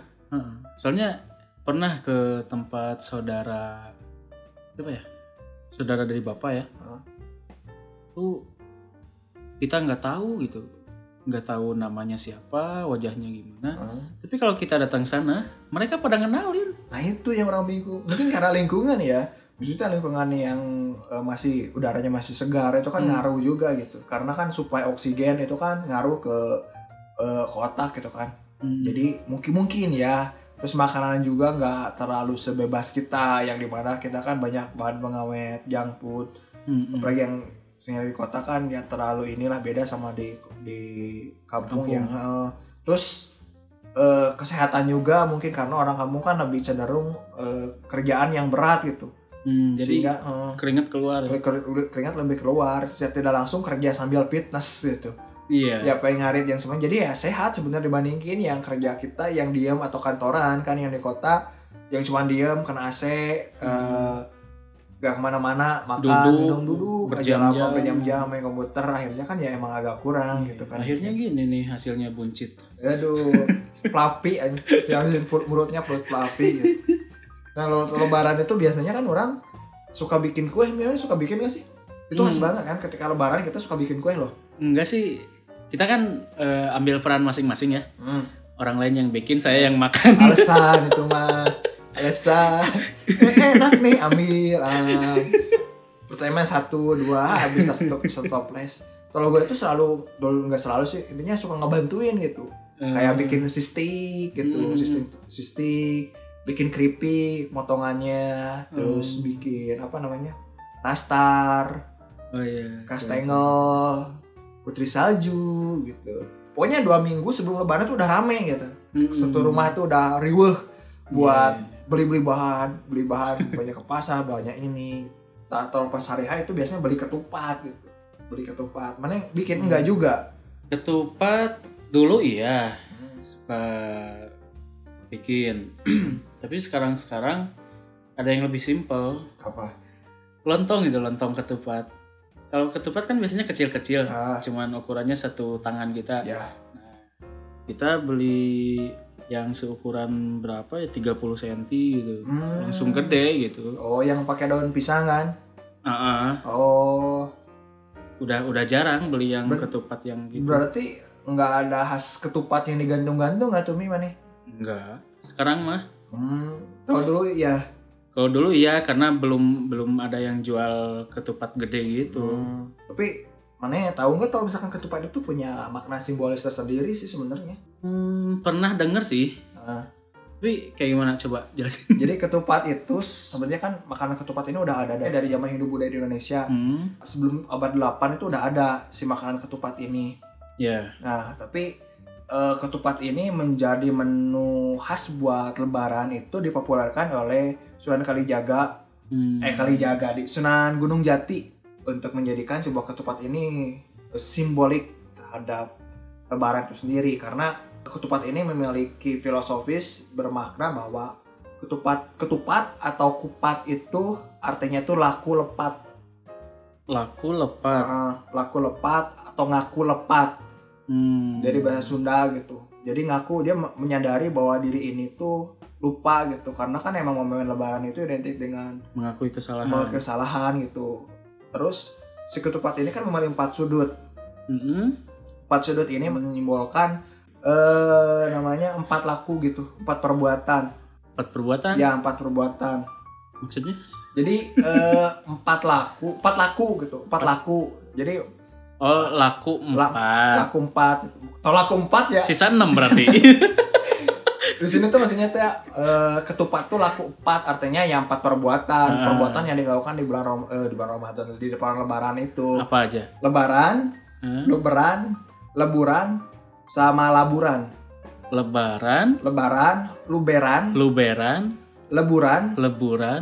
Soalnya pernah ke tempat saudara siapa ya? Saudara dari bapak ya. Tuh kita nggak tahu gitu, nggak tahu namanya siapa, wajahnya gimana. Heeh. Tapi kalau kita datang sana, mereka pada ngenalin. Nah itu yang orang bingung. Mungkin karena lingkungan ya. Maksudnya lingkungan yang eh, masih udaranya masih segar itu kan Hmm. ngaruh juga gitu. Karena kan suplai oksigen itu kan ngaruh ke eh, ke otak gitu kan. Hmm. Jadi mungkin mungkin ya. Terus makanan juga nggak terlalu sebebas kita yang di mana kita kan banyak bahan pengawet, junk food. Hmm, hmm. Apalagi yang sehingga di kota kan ya terlalu inilah beda sama di di kampung, Kampung. yang eh, terus eh, kesehatan juga mungkin karena orang kampung kan lebih cenderung eh, kerjaan yang berat gitu Hmm, jadi sehingga eh, keringat keluar. ya? ker- keringat lebih keluar secara tidak langsung kerja sambil fitness gitu Iya. ya pengen ngarit yang semuanya jadi ya sehat sebenarnya dibandingin yang kerja kita yang diem atau kantoran kan yang di kota yang cuma diem kena AC eh, gak ke mana-mana makan Duduk, minum duduk aja berjam-jam. lama berjam-jam main komputer akhirnya kan ya emang agak kurang gitu kan Akhirnya gini nih hasilnya buncit. aduh fluffy siapin mulutnya perut fluffy gitu. nah lebaran itu biasanya kan orang suka bikin kue Mimi suka bikin gak sih itu khas Hmm. banget kan ketika lebaran kita suka bikin kue loh Enggak sih. Kita kan eh, ambil peran masing-masing ya. hmm. Orang lain yang bikin, saya yang makan. alasan itu mah eh, enak nih ambil ah. pertanyaan satu dua habis tas stop stop les kalau gue itu selalu dulu nggak selalu sih intinya suka ngebantuin gitu kayak Eh, bikin sistik gitu Hmm. sistik sistik bikin keripik potongannya terus bikin apa namanya nastar Oh iya. kastengel putri salju gitu pokoknya dua minggu sebelum lebaran tuh udah rame gitu Mm-mm. satu rumah tuh udah riweh buat Iya. Beli-beli bahan beli bahan banyak ke pasar banyak ini. Tak tahu pas hari H itu biasanya beli ketupat gitu. Beli ketupat. Mana yang bikin enggak juga? Ketupat dulu iya suka bikin. Tapi sekarang-sekarang ada yang lebih simpel. apa? Lontong gitu, lontong ketupat. Kalau ketupat kan biasanya kecil-kecil, ah. cuman ukurannya satu tangan kita. ya. Kita beli yang seukuran berapa ya 30 cm gitu. Hmm. Langsung gede gitu. oh yang pakai daun pisang kan Ah, ah. oh udah udah jarang beli yang Ber- ketupat yang gitu. berarti nggak ada khas ketupat yang digantung-gantung atau mi mana Enggak. Sekarang mah hmm kalau dulu ya Kalau dulu iya karena belum belum ada yang jual ketupat gede gitu. Hmm. tapi mana ya tahu nggak kalau misalkan ketupat itu punya makna simbolis tersendiri sih sebenarnya Hmm, pernah denger sih. Nah, Tapi kayak gimana coba jelasin. Jadi ketupat itu sebenarnya kan makanan ketupat ini udah ada dari dari zaman Hindu Buddha di Indonesia. Hmm, Sebelum abad 8 itu udah ada si makanan ketupat ini. ya. Nah, tapi eh, ketupat ini menjadi menu khas buat lebaran itu dipopulerkan oleh Sunan Kalijaga Hmm. eh Kalijaga di Sunan Gunung Jati untuk menjadikan sebuah ketupat ini simbolik terhadap lebaran itu sendiri karena ketupat ini memiliki filosofis bermakna bahwa ketupat ketupat atau kupat itu artinya itu laku lepat Laku lepat. Eh, laku lepat atau ngaku lepat Hmm. dari bahasa Sunda gitu jadi ngaku dia me- menyadari bahwa diri ini tuh lupa gitu karena kan emang momen lebaran itu identik dengan mengakui kesalahan. melakukan kesalahan gitu. Terus si ketupat ini kan memiliki empat sudut. Mm-mm. Empat sudut ini menyimbolkan eh namanya empat laku gitu, empat perbuatan. Empat perbuatan. Ya empat perbuatan. Maksudnya? Jadi eh, empat laku, empat laku gitu, empat laku. Jadi Oh laku La- empat. laku empat. Atau laku empat ya. Sisa enam berarti. Di sini tuh maksudnya tuh eh, ketupat tuh laku empat, artinya yang empat perbuatan, Ah. perbuatan yang dilakukan di bulan Rom, eh, di bulan Ramadan, di depan Lebaran itu. Apa aja? Lebaran, Hah? lebaran, leburan, sama laburan. Lebaran, Lebaran, luberan, luberan, leburan, leburan,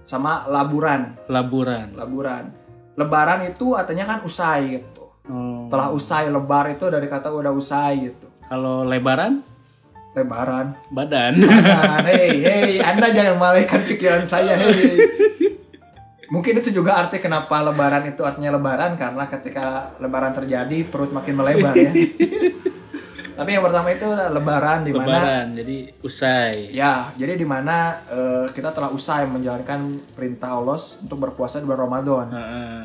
sama laburan. laburan. Laburan. Lebaran itu artinya kan usai gitu. Oh. Telah usai lebar itu dari kata udah usai gitu. Kalau lebaran, Lebaran. badan. Nah, hey, hey, Anda jangan malaikan pikiran saya, hey. Mungkin itu juga arti kenapa lebaran itu artinya lebaran karena ketika lebaran terjadi perut makin melebar ya. Tapi yang pertama itu lebaran di mana lebaran, jadi usai. Ya, jadi di mana eh, kita telah usai menjalankan perintah Allah untuk berpuasa di bulan Ramadan.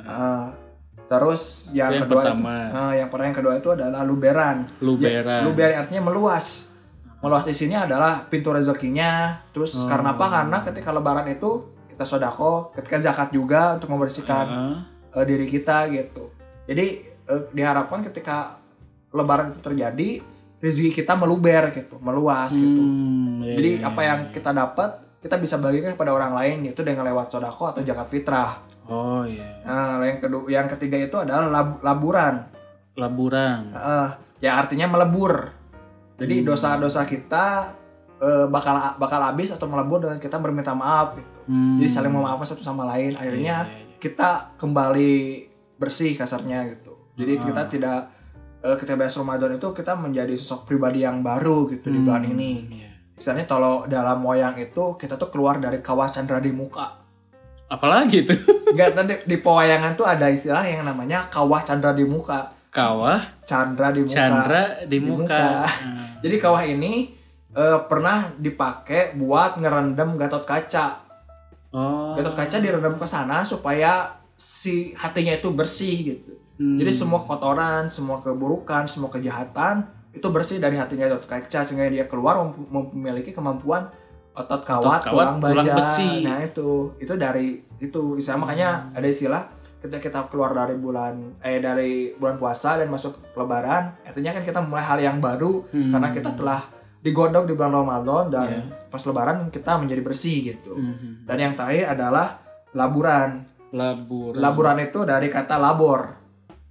Ah, terus yang, yang kedua, pertama. ah, yang pertama yang kedua itu adalah luberan. Luberan. Ya, luberan artinya meluas. Meluas di sini adalah pintu rezekinya. Terus Oh. karena apa? Karena ketika lebaran itu kita sodako, ketika zakat juga untuk membersihkan Heeh. eh, diri kita gitu. Jadi eh, diharapkan ketika lebaran itu terjadi rezeki kita meluber gitu, meluas gitu. Hmm, iya, Jadi iya, apa iya. yang kita dapat kita bisa bagikan kepada orang lain yaitu dengan lewat sodako atau zakat fitrah. Oh iya. Nah, yang kedua, yang ketiga itu adalah lab- laburan. Laburan. Eh, ya artinya melebur. Jadi Hmm. dosa-dosa kita eh, bakal bakal habis atau melebur dengan kita berminta maaf. Gitu. Hmm. Jadi saling memaafkan satu sama lain. Akhirnya Iya, iya, kita kembali bersih kasarnya gitu. Jadi Ah. kita tidak eh, ketika beres Ramadan itu kita menjadi sosok pribadi yang baru gitu di Hmm, bulan ini. iya. Misalnya kalau dalam wayang itu kita tuh keluar dari kawah candra di muka. apalagi itu Enggak, tadi di pewayangan tuh ada istilah yang namanya kawah candra di muka. Kawah Candra di muka. Chandra di Di muka, muka. Nah, Jadi kawah ini eh, pernah dipakai buat ngerendam gatot kaca. oh Gatot kaca direndam ke sana supaya si hatinya itu bersih gitu. Hmm. Jadi semua kotoran, semua keburukan, semua kejahatan itu bersih dari hatinya Gatot kaca sehingga dia keluar mem- memiliki kemampuan otot kawat, Otot kawat, tulang tulang baja. besi. Nah itu itu dari itu istilah makanya ada istilah ketika kita keluar dari bulan eh dari bulan puasa dan masuk lebaran artinya kan kita mulai hal yang baru Hmm. karena kita telah digodok di bulan Ramadan dan Iya. pas lebaran kita menjadi bersih gitu. Mhm. Dan yang terakhir adalah laburan. laburan Laburan itu dari kata labor.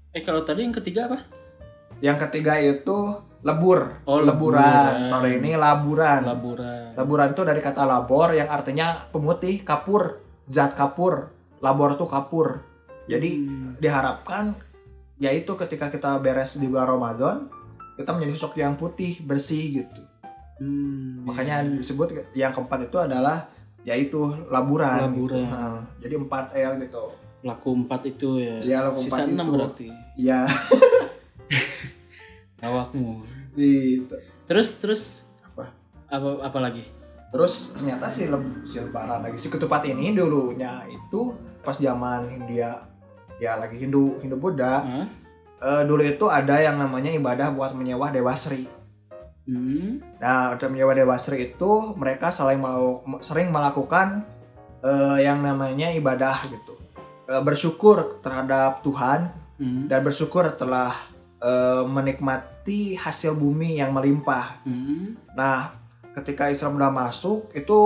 eh kalau tadi yang ketiga apa Yang ketiga itu lebur. Oh, leburan. leburan. Kalau ini laburan. laburan Laburan itu dari kata labor yang artinya pemutih, kapur, zat kapur. Labor itu kapur. Jadi Hmm. diharapkan yaitu ketika kita beres di bulan Ramadan kita menjadi sosok yang putih, bersih gitu. Hmm, Makanya disebut yang keempat itu adalah yaitu laburan, gitu. Laburan. Nah, jadi 4 L gitu. laku empat itu ya Iya, laku sisa empat enam itu. berarti Iya, awakmu gitu. terus terus Apa? apa apa lagi Terus ternyata si, si lebaran lagi si ketupat ini dulunya itu pas zaman Hindia ya lagi Hindu Hindu Buddha Hah? eh, dulu itu ada yang namanya ibadah buat menyewa dewa Sri. hmm. Nah, untuk menyewa dewa Sri itu mereka sering mau sering melakukan eh, yang namanya ibadah gitu. Eh, bersyukur terhadap Tuhan Hmm. dan bersyukur telah eh, menikmati hasil bumi yang melimpah. Hmm. Nah, ketika Islam udah masuk itu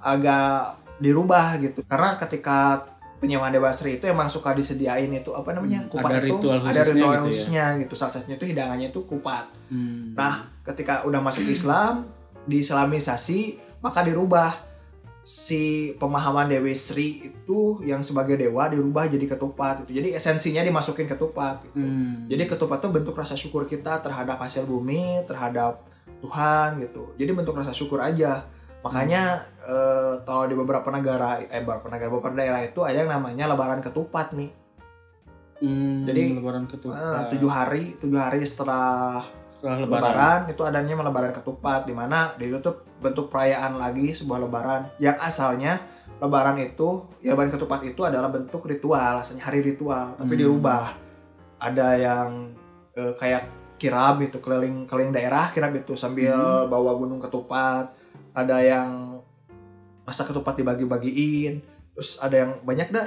agak dirubah gitu. Karena ketika penyewaan Dewa Sri itu emang suka disediain itu apa namanya? Hmm, kupat ada itu ritual ada khususnya ritual gitu ya. khususnya gitu. Salah satunya itu hidangannya itu kupat. Hmm. Nah, ketika udah masuk Islam, diislamisasi, maka dirubah si pemahaman Dewi Sri itu yang sebagai dewa dirubah jadi ketupat gitu. Jadi esensinya dimasukin ketupat gitu. Hmm. Jadi ketupat itu bentuk rasa syukur kita terhadap hasil bumi, terhadap Tuhan gitu. Jadi bentuk rasa syukur aja. Makanya eh, kalau di beberapa negara, eh beberapa negara, beberapa daerah itu ada yang namanya Lebaran ketupat nih. Hmm, Jadi, lebaran ketupat Eh, tujuh hari, tujuh hari setelah setelah lebaran. lebaran, itu adanya lebaran ketupat di mana di itu tuh bentuk perayaan lagi sebuah lebaran yang asalnya lebaran itu ya lebaran ketupat itu adalah bentuk ritual asalnya hari ritual tapi Hmm. dirubah ada yang eh, kayak kirab itu keliling keliling daerah kirab itu sambil Hmm. bawa gunung ketupat ada yang masak ketupat dibagi-bagiin terus ada yang banyak dah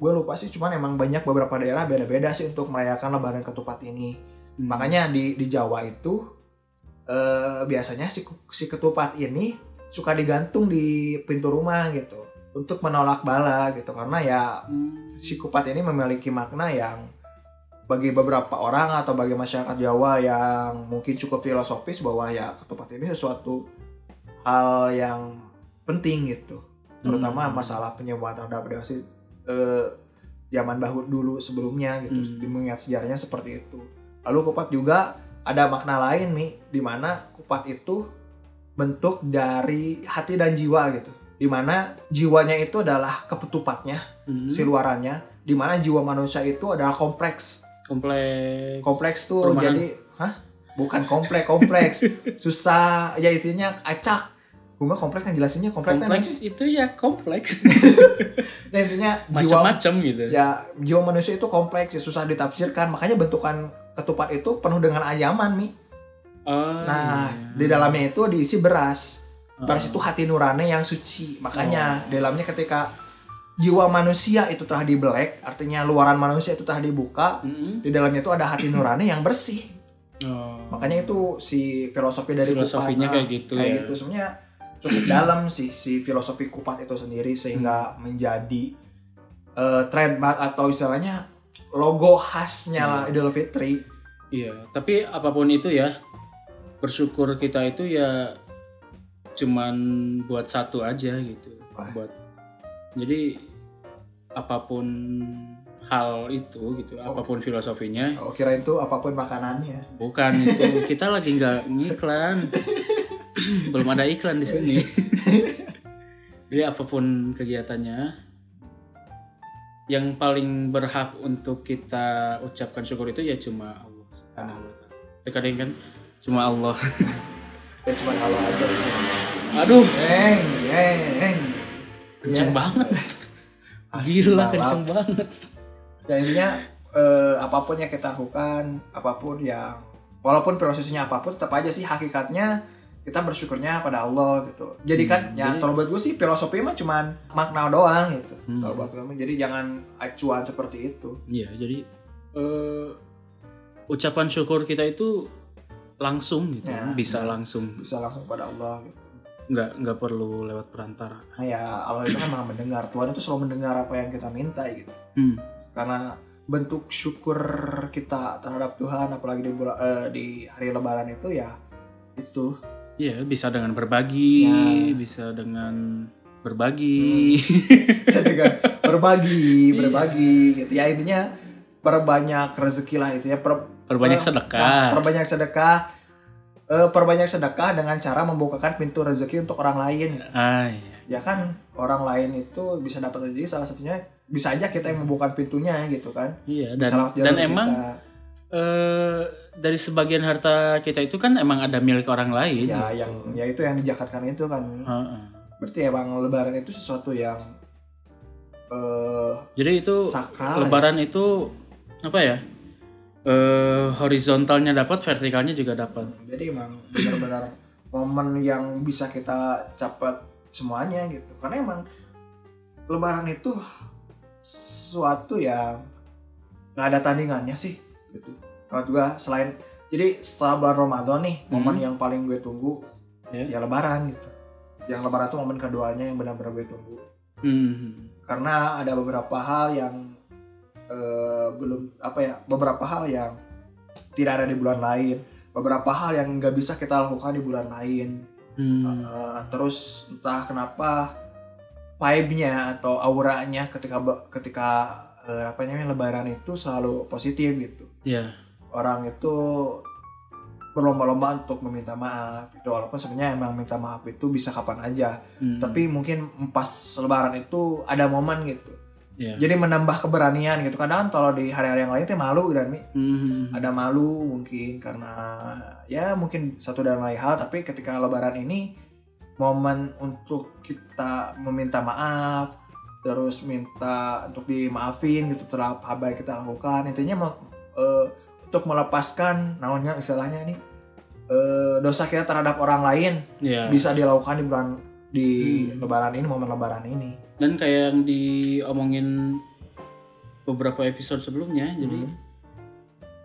gue lupa sih cuman emang banyak beberapa daerah beda-beda sih untuk merayakan lebaran ketupat ini Hmm. Makanya di di Jawa itu eh, biasanya si si ketupat ini suka digantung di pintu rumah gitu untuk menolak bala gitu karena ya Hmm. si kupat ini memiliki makna yang bagi beberapa orang atau bagi masyarakat Jawa yang mungkin cukup filosofis bahwa ya ketupat ini sesuatu hal yang penting gitu terutama Hmm. masalah penyembuhan terhadap dewa sih eh, zaman bahut dulu sebelumnya gitu Hmm. mengingat sejarahnya seperti itu lalu kupat juga ada makna lain nih di mana kupat itu bentuk dari hati dan jiwa gitu di mana jiwanya itu adalah ketupatnya Hmm. si luarannya di mana jiwa manusia itu adalah kompleks komplek kompleks tuh Perumahan. jadi hah bukan kompleks kompleks. Susah. Ya intinya acak. Gue mah kompleks kan jelasinnya kompleks, kan kompleks itu ya kompleks. Nah, intinya macam-macam gitu. Ya jiwa manusia itu kompleks ya susah ditafsirkan. Makanya bentukan ketupat itu penuh dengan ayaman nih Oh, nah iya. di dalamnya itu diisi beras. Beras Oh. itu hati nurani yang suci. Makanya di dalamnya ketika jiwa manusia itu telah dibelek artinya luaran manusia itu telah dibuka Mm-mm. di dalamnya itu ada hati nurani yang bersih Oh. makanya itu si filosofi dari Filosofinya kupat kayak gitu kayak ya. gitu sebenarnya cukup dalam sih si filosofi kupat itu sendiri sehingga Hmm. menjadi eh, trademark atau istilahnya logo khasnya lah Hmm. Idul Fitri Iya, tapi apa pun itu ya, bersyukur kita itu ya cuman buat satu aja gitu. Wah. Buat jadi apa pun hal itu gitu, apa pun filosofinya, oh kirain tuh apa pun makanannya bukan itu kita lagi nggak ngiklan, belum ada iklan di sini. jadi apa pun kegiatannya, yang paling berhak untuk kita ucapkan syukur itu ya cuma Allah Subhanahu. Terkadang kan cuma Allah. ya cuma halo aja sih Aduh, Heng, heng, heng. kenceng Ya, banget. asli Gila kenceng banget. Ya intinya eh, apa pun yang kita lakukan, apa pun yang walaupun prosesnya apa pun, tetap aja sih hakikatnya kita bersyukurnya pada Allah gitu. Jadi kan, Hmm, ya jadi- kalau buat gue sih filosofi mah cuman makna doang gitu. Hmm. Kalau buat gue jadi jangan acuan seperti itu. Iya, jadi eh, ucapan syukur kita itu langsung gitu, Ya, bisa benar. langsung, Bisa langsung pada Allah gitu. nggak nggak perlu lewat perantara. Nah ya Allah itu kan mendengar. Tuhan itu selalu mendengar apa yang kita minta gitu. Hmm. Karena bentuk syukur kita terhadap Tuhan apalagi di bulan eh, di hari lebaran itu ya itu Iya, bisa dengan berbagi, Ya. bisa dengan berbagi. bisa dengan berbagi Iya. berbagi gitu ya intinya perbanyak rezeki lah itu ya per, Perbanyak eh, sedekah. nah, perbanyak sedekah eh, perbanyak sedekah dengan cara membukakan pintu rezeki untuk orang lain ah, iya. ya kan orang lain itu bisa dapat rezeki salah satunya bisa aja kita yang membukakan pintunya gitu kan Iya, dan dan emang kita. eh, dari sebagian harta kita itu kan emang ada milik orang lain. ya gitu. yang ya itu yang dijakatkan itu kan Heeh. berarti emang lebaran itu sesuatu yang eh Jadi itu sakral ya. lebaran itu apa ya? Eh horizontalnya dapat, vertikalnya juga dapat. jadi emang benar-benar momen yang bisa kita capai semuanya gitu karena emang lebaran itu sesuatu yang nggak ada tandingannya sih gitu menurut gua selain jadi setelah bulan Ramadan nih momen Hmm. yang paling gue tunggu Ya. ya lebaran gitu yang lebaran tuh momen keduanya yang benar-benar gue tunggu Hmm. karena ada beberapa hal yang eh, belum apa ya beberapa hal yang tidak ada di bulan lain beberapa hal yang nggak bisa kita lakukan di bulan lain Hmm. Eh, terus entah kenapa vibe-nya atau auranya ketika ketika eh, apa namanya lebaran itu selalu positif gitu Ya. orang itu berlomba-lomba untuk meminta maaf itu walaupun sebenarnya emang minta maaf itu bisa kapan aja Hmm. tapi mungkin pas lebaran itu ada momen gitu ya. jadi menambah keberanian gitu kadang kan kalau di hari-hari yang lain tuh malu dan Mi. Hmm. ada malu mungkin karena ya mungkin satu dan lain hal tapi ketika lebaran ini momen untuk kita meminta maaf terus minta untuk dimaafin gitu terhadap apa yang kita lakukan intinya mau- eh, untuk melepaskan namanya istilahnya nih eh, dosa kita terhadap orang lain Ya. bisa dilakukan di bulan di Hmm. lebaran ini momen lebaran ini Dan kayak yang diomongin beberapa episode sebelumnya, jadi Hmm.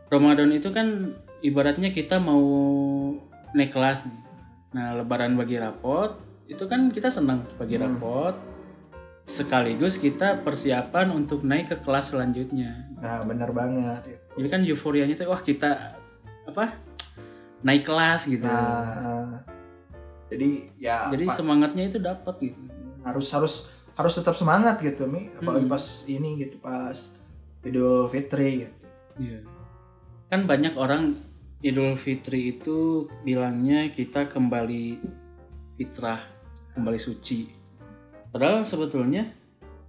Ramadan itu kan ibaratnya kita mau naik kelas nih. Nah, lebaran bagi rapot itu kan kita senang bagi Hmm. rapot. Sekaligus kita persiapan untuk naik ke kelas selanjutnya. nah benar banget. Jadi kan euforianya tuh wah kita apa? naik kelas gitu. nah eh, jadi ya Jadi semangatnya itu dapat gitu. harus harus harus tetap semangat gitu mi apalagi Hmm. pas ini gitu pas Idul Fitri gitu Iya. Kan banyak orang Idul Fitri itu bilangnya kita kembali fitrah, kembali suci. Padahal sebetulnya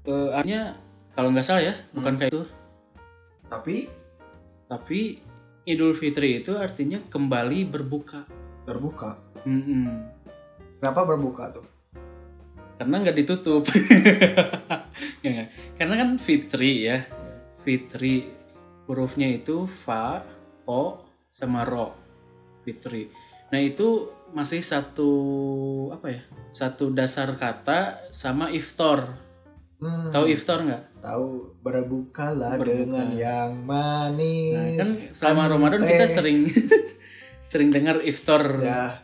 eh, artinya kalau nggak salah ya, bukan kayak itu. tapi Tapi Idul Fitri itu artinya kembali berbuka. berbuka Mm-mm. kenapa berbuka tuh Karena nggak ditutup. Ya? Karena kan Fitri ya. Fitri hurufnya itu fa, o, sama ro. Fitri. Nah itu masih satu apa ya? Satu dasar kata sama iftar. Hmm, Tahu iftar nggak? tahu berbukalah Berbuka. dengan yang Nah, manis kan selama kan Ramadan kita sering sering dengar iftar. ya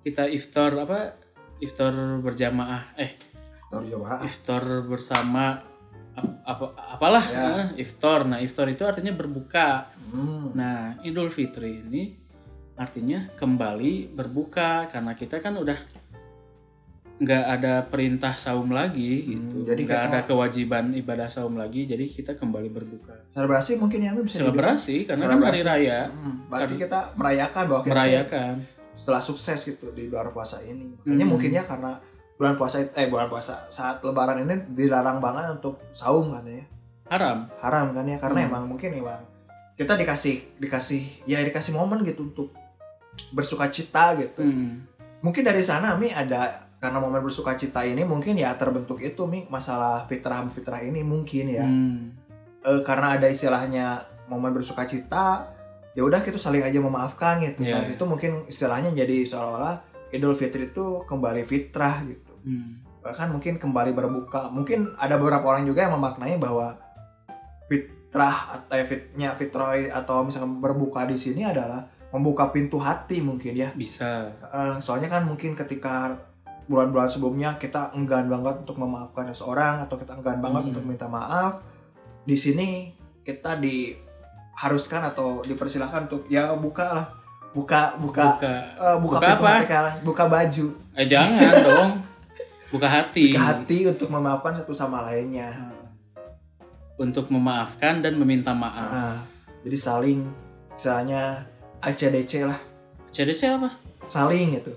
Kita iftar apa? Iftar berjamaah. Eh, tahu jamaah iftar bersama ap- apa apalah Ya. eh, iftar. Nah, iftar itu artinya berbuka. hmm. Nah, Idul Fitri ini artinya kembali berbuka karena kita kan udah nggak ada perintah saum lagi gitu. Hmm, jadi nggak kita- ada kewajiban ibadah saum lagi, jadi kita kembali berbuka. selebrasi mungkin ya bisa dibilang. Selebrasi karena kan hari raya Hmm, berarti kita merayakan bahwa kita merayakan. Setelah sukses gitu di luar puasa ini. Makanya Hmm. mungkin ya karena bulan puasa eh bulan puasa saat lebaran ini dilarang banget untuk saum kan ya. haram haram kan ya karena Hmm. emang mungkin emang kita dikasih dikasih ya dikasih momen gitu untuk bersuka cita gitu Hmm. mungkin dari sana mi ada karena momen bersuka cita ini mungkin ya terbentuk itu mi masalah fitrah fitrah ini mungkin ya Hmm. Eh, karena ada istilahnya momen bersuka cita ya udah kita saling aja memaafkan gitu Iya. dan itu mungkin istilahnya jadi seolah-olah Idul Fitri itu kembali fitrah gitu Hmm. bahkan mungkin kembali berbuka mungkin ada beberapa orang juga yang memaknai bahwa fitrah atau ya, fitnya fitrah atau misalkan berbuka di sini adalah membuka pintu hati mungkin ya bisa Eh, soalnya kan mungkin ketika bulan-bulan sebelumnya kita enggan banget untuk memaafkan seseorang atau kita enggan banget Hmm. untuk minta maaf di sini kita diharuskan atau dipersilahkan untuk ya buka lah. Buka buka buka. eh, buka, buka pintu apa? hati kalian. Buka baju. Eh jangan dong. Buka hati. Buka hati untuk memaafkan satu sama lainnya. Untuk memaafkan dan meminta maaf. Nah, jadi saling misalnya ACDC lah. CDC apa? Saling gitu.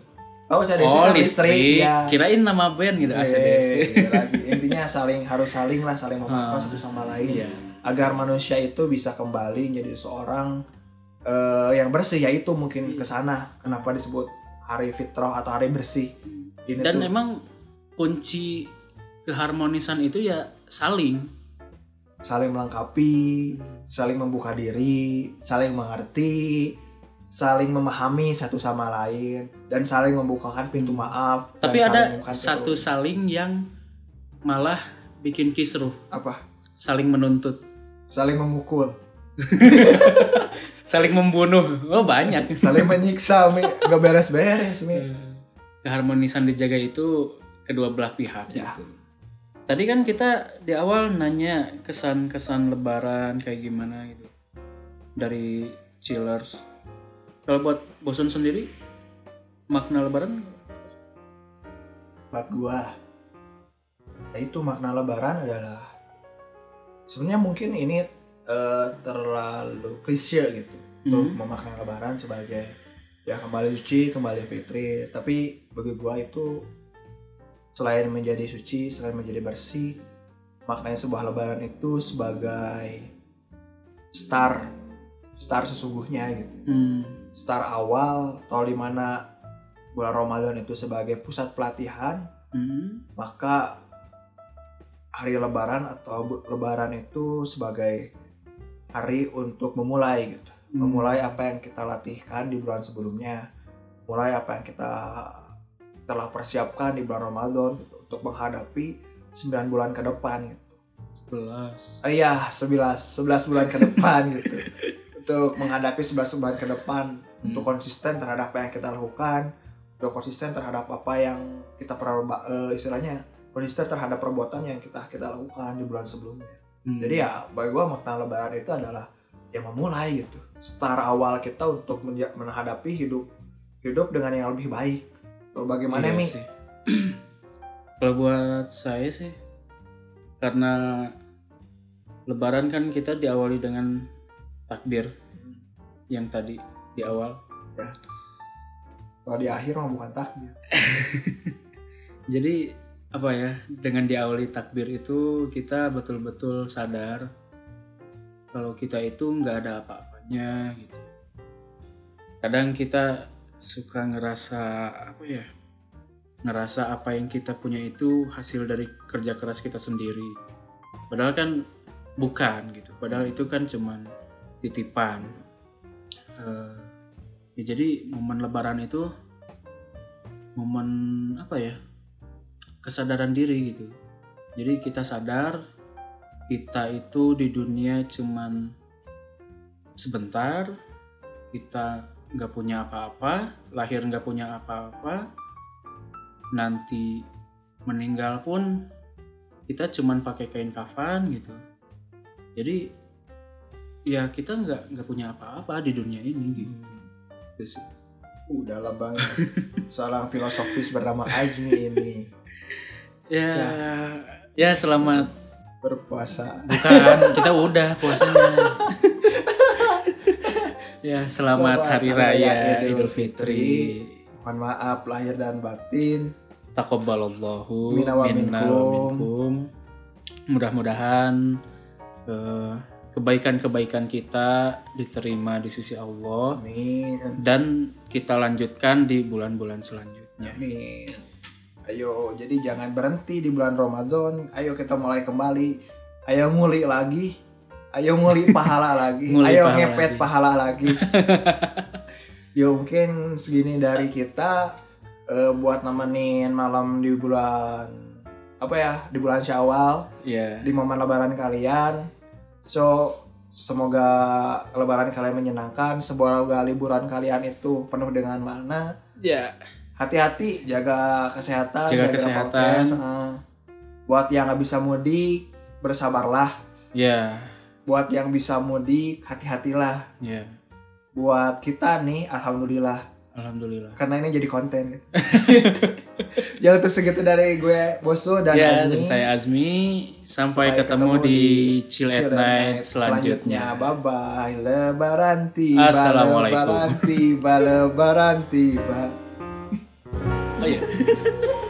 Oh ACDC oh kan listrik. listrik ya kirain nama band gitu ACDC Eh, iya lagi. intinya saling harus saling lah saling memaafkan Ah, satu sama lain. iya agar manusia itu bisa kembali menjadi seorang eh, yang bersih yaitu mungkin ke sana. Kenapa disebut hari fitrah atau hari bersih? Ini dan tuh emang kunci keharmonisan itu ya saling. Saling melengkapi saling membuka diri saling mengerti saling memahami satu sama lain dan saling membukakan pintu maaf dan tapi ada satu saling yang malah bikin kisruh. Apa? Saling menuntut saling memukul saling membunuh oh banyak saling menyiksa mi gak beres-beres mi keharmonisan dijaga itu kedua belah pihak Ya. gitu. Tadi kan kita di awal nanya kesan-kesan lebaran kayak gimana gitu. Dari chillers. Kalau buat bosun sendiri makna lebaran buat gua itu makna lebaran adalah sebenarnya mungkin ini eh, terlalu klise gitu untuk Hmm. memaknai lebaran sebagai ya kembali suci kembali fitri tapi bagi gua itu selain menjadi suci selain menjadi bersih maknanya sebuah lebaran itu sebagai star star sesungguhnya gitu Hmm. star awal atau di mana bulan Ramadan itu sebagai pusat pelatihan Hmm. maka hari lebaran atau lebaran itu sebagai hari untuk memulai gitu memulai apa yang kita latihkan di bulan sebelumnya mulai apa yang kita telah persiapkan di bulan Ramadan gitu, untuk menghadapi 9 bulan ke depan gitu. Sebelas. Oh iya, 11 11 bulan ke depan gitu. Untuk menghadapi 11 bulan ke depan untuk konsisten terhadap apa yang kita lakukan, untuk konsisten terhadap apa yang kita perba eh, istilahnya konsisten terhadap perbuatan yang kita kita lakukan di bulan sebelumnya. Hmm. Jadi ya bagi gua makna lebaran itu adalah yang memulai gitu. Start awal kita untuk menghadapi hidup hidup dengan yang lebih baik. Kalau bagaimana Iya Mi? Kalau buat saya sih karena lebaran kan kita diawali dengan takbir yang tadi di awal. Kalau di akhir mah bukan takbir. Jadi apa ya dengan diawali takbir itu kita betul-betul sadar kalau kita itu nggak ada apa-apanya gitu. Kadang kita suka ngerasa apa ya ngerasa apa yang kita punya itu hasil dari kerja keras kita sendiri. Padahal kan bukan gitu. Padahal itu kan cuman titipan. Eh, ya jadi momen Lebaran itu momen apa ya kesadaran diri gitu. Jadi kita sadar kita itu di dunia cuman sebentar, kita nggak punya apa-apa, lahir nggak punya apa-apa, nanti meninggal pun kita cuman pakai kain kafan gitu. Jadi ya kita nggak nggak punya apa-apa di dunia ini gitu. Itu sih. Udah lah bang, seorang filosofis bernama Azmi ini Ya, ya selamat berpuasa. Bukan, kita udah puasanya. ya, selamat, Selamat Hari Hari Raya Raya Idul Idul Fitri. Mohon maaf lahir dan batin. Taqabbalallahu Minna wa minkum. Mudah-mudahan eh, kebaikan-kebaikan kita diterima di sisi Allah Amin. dan kita lanjutkan di bulan-bulan selanjutnya. Amin. Ayo, jadi jangan berhenti di bulan Ramadan. Ayo kita mulai kembali. Ayo nguli lagi. Ayo nguli pahala lagi. Nguli Ayo pahala ngepet lagi. pahala lagi. Yo mungkin segini dari kita eh, buat nemenin malam di bulan apa ya di bulan Syawal Ya, di momen Lebaran kalian. So semoga Lebaran kalian menyenangkan. Semoga liburan kalian itu penuh dengan makna ya, hati-hati jaga kesehatan Jaga jaga, kesehatan. prokes, eh. buat yang nggak bisa mudik bersabarlah ya, buat yang bisa mudik hati-hatilah ya. buat kita nih alhamdulillah Alhamdulillah. karena ini jadi konten ya untuk segitu dari gue Bosu dan ya, Azmi dan saya Azmi. Sampai, Sampai ketemu, ketemu di di Chill at Chill at Night Night selanjutnya. bye bye lebaran tiba Assalamualaikum. lebaran tiba lebaran tiba Oh, yeah.